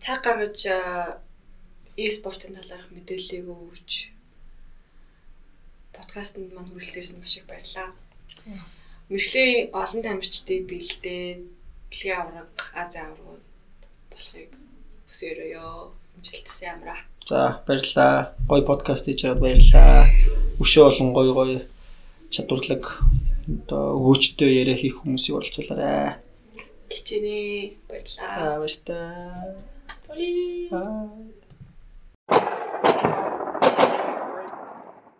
Цаг гаргаж e-спортын талаарх мэдээллийг өгч подкастт маань хүрэлцээрсэн маш их баярлалаа. Мэргэжлийн олон тамирчдыг бэлдээ дэлхийн авраг, Азийн аврагууд болохыг хүсээрөөё. Амжилттай амраа. За баярлаа. Гой подкаст хийж байгаад баярлаа. Өшөө болон гой гой чадварлаг одоо өгөөчтэй яриа хийх хүмүүсийг оролцуулаарай. Кичэнэ баярлалаа. За баярлалаа. Bye. Bye.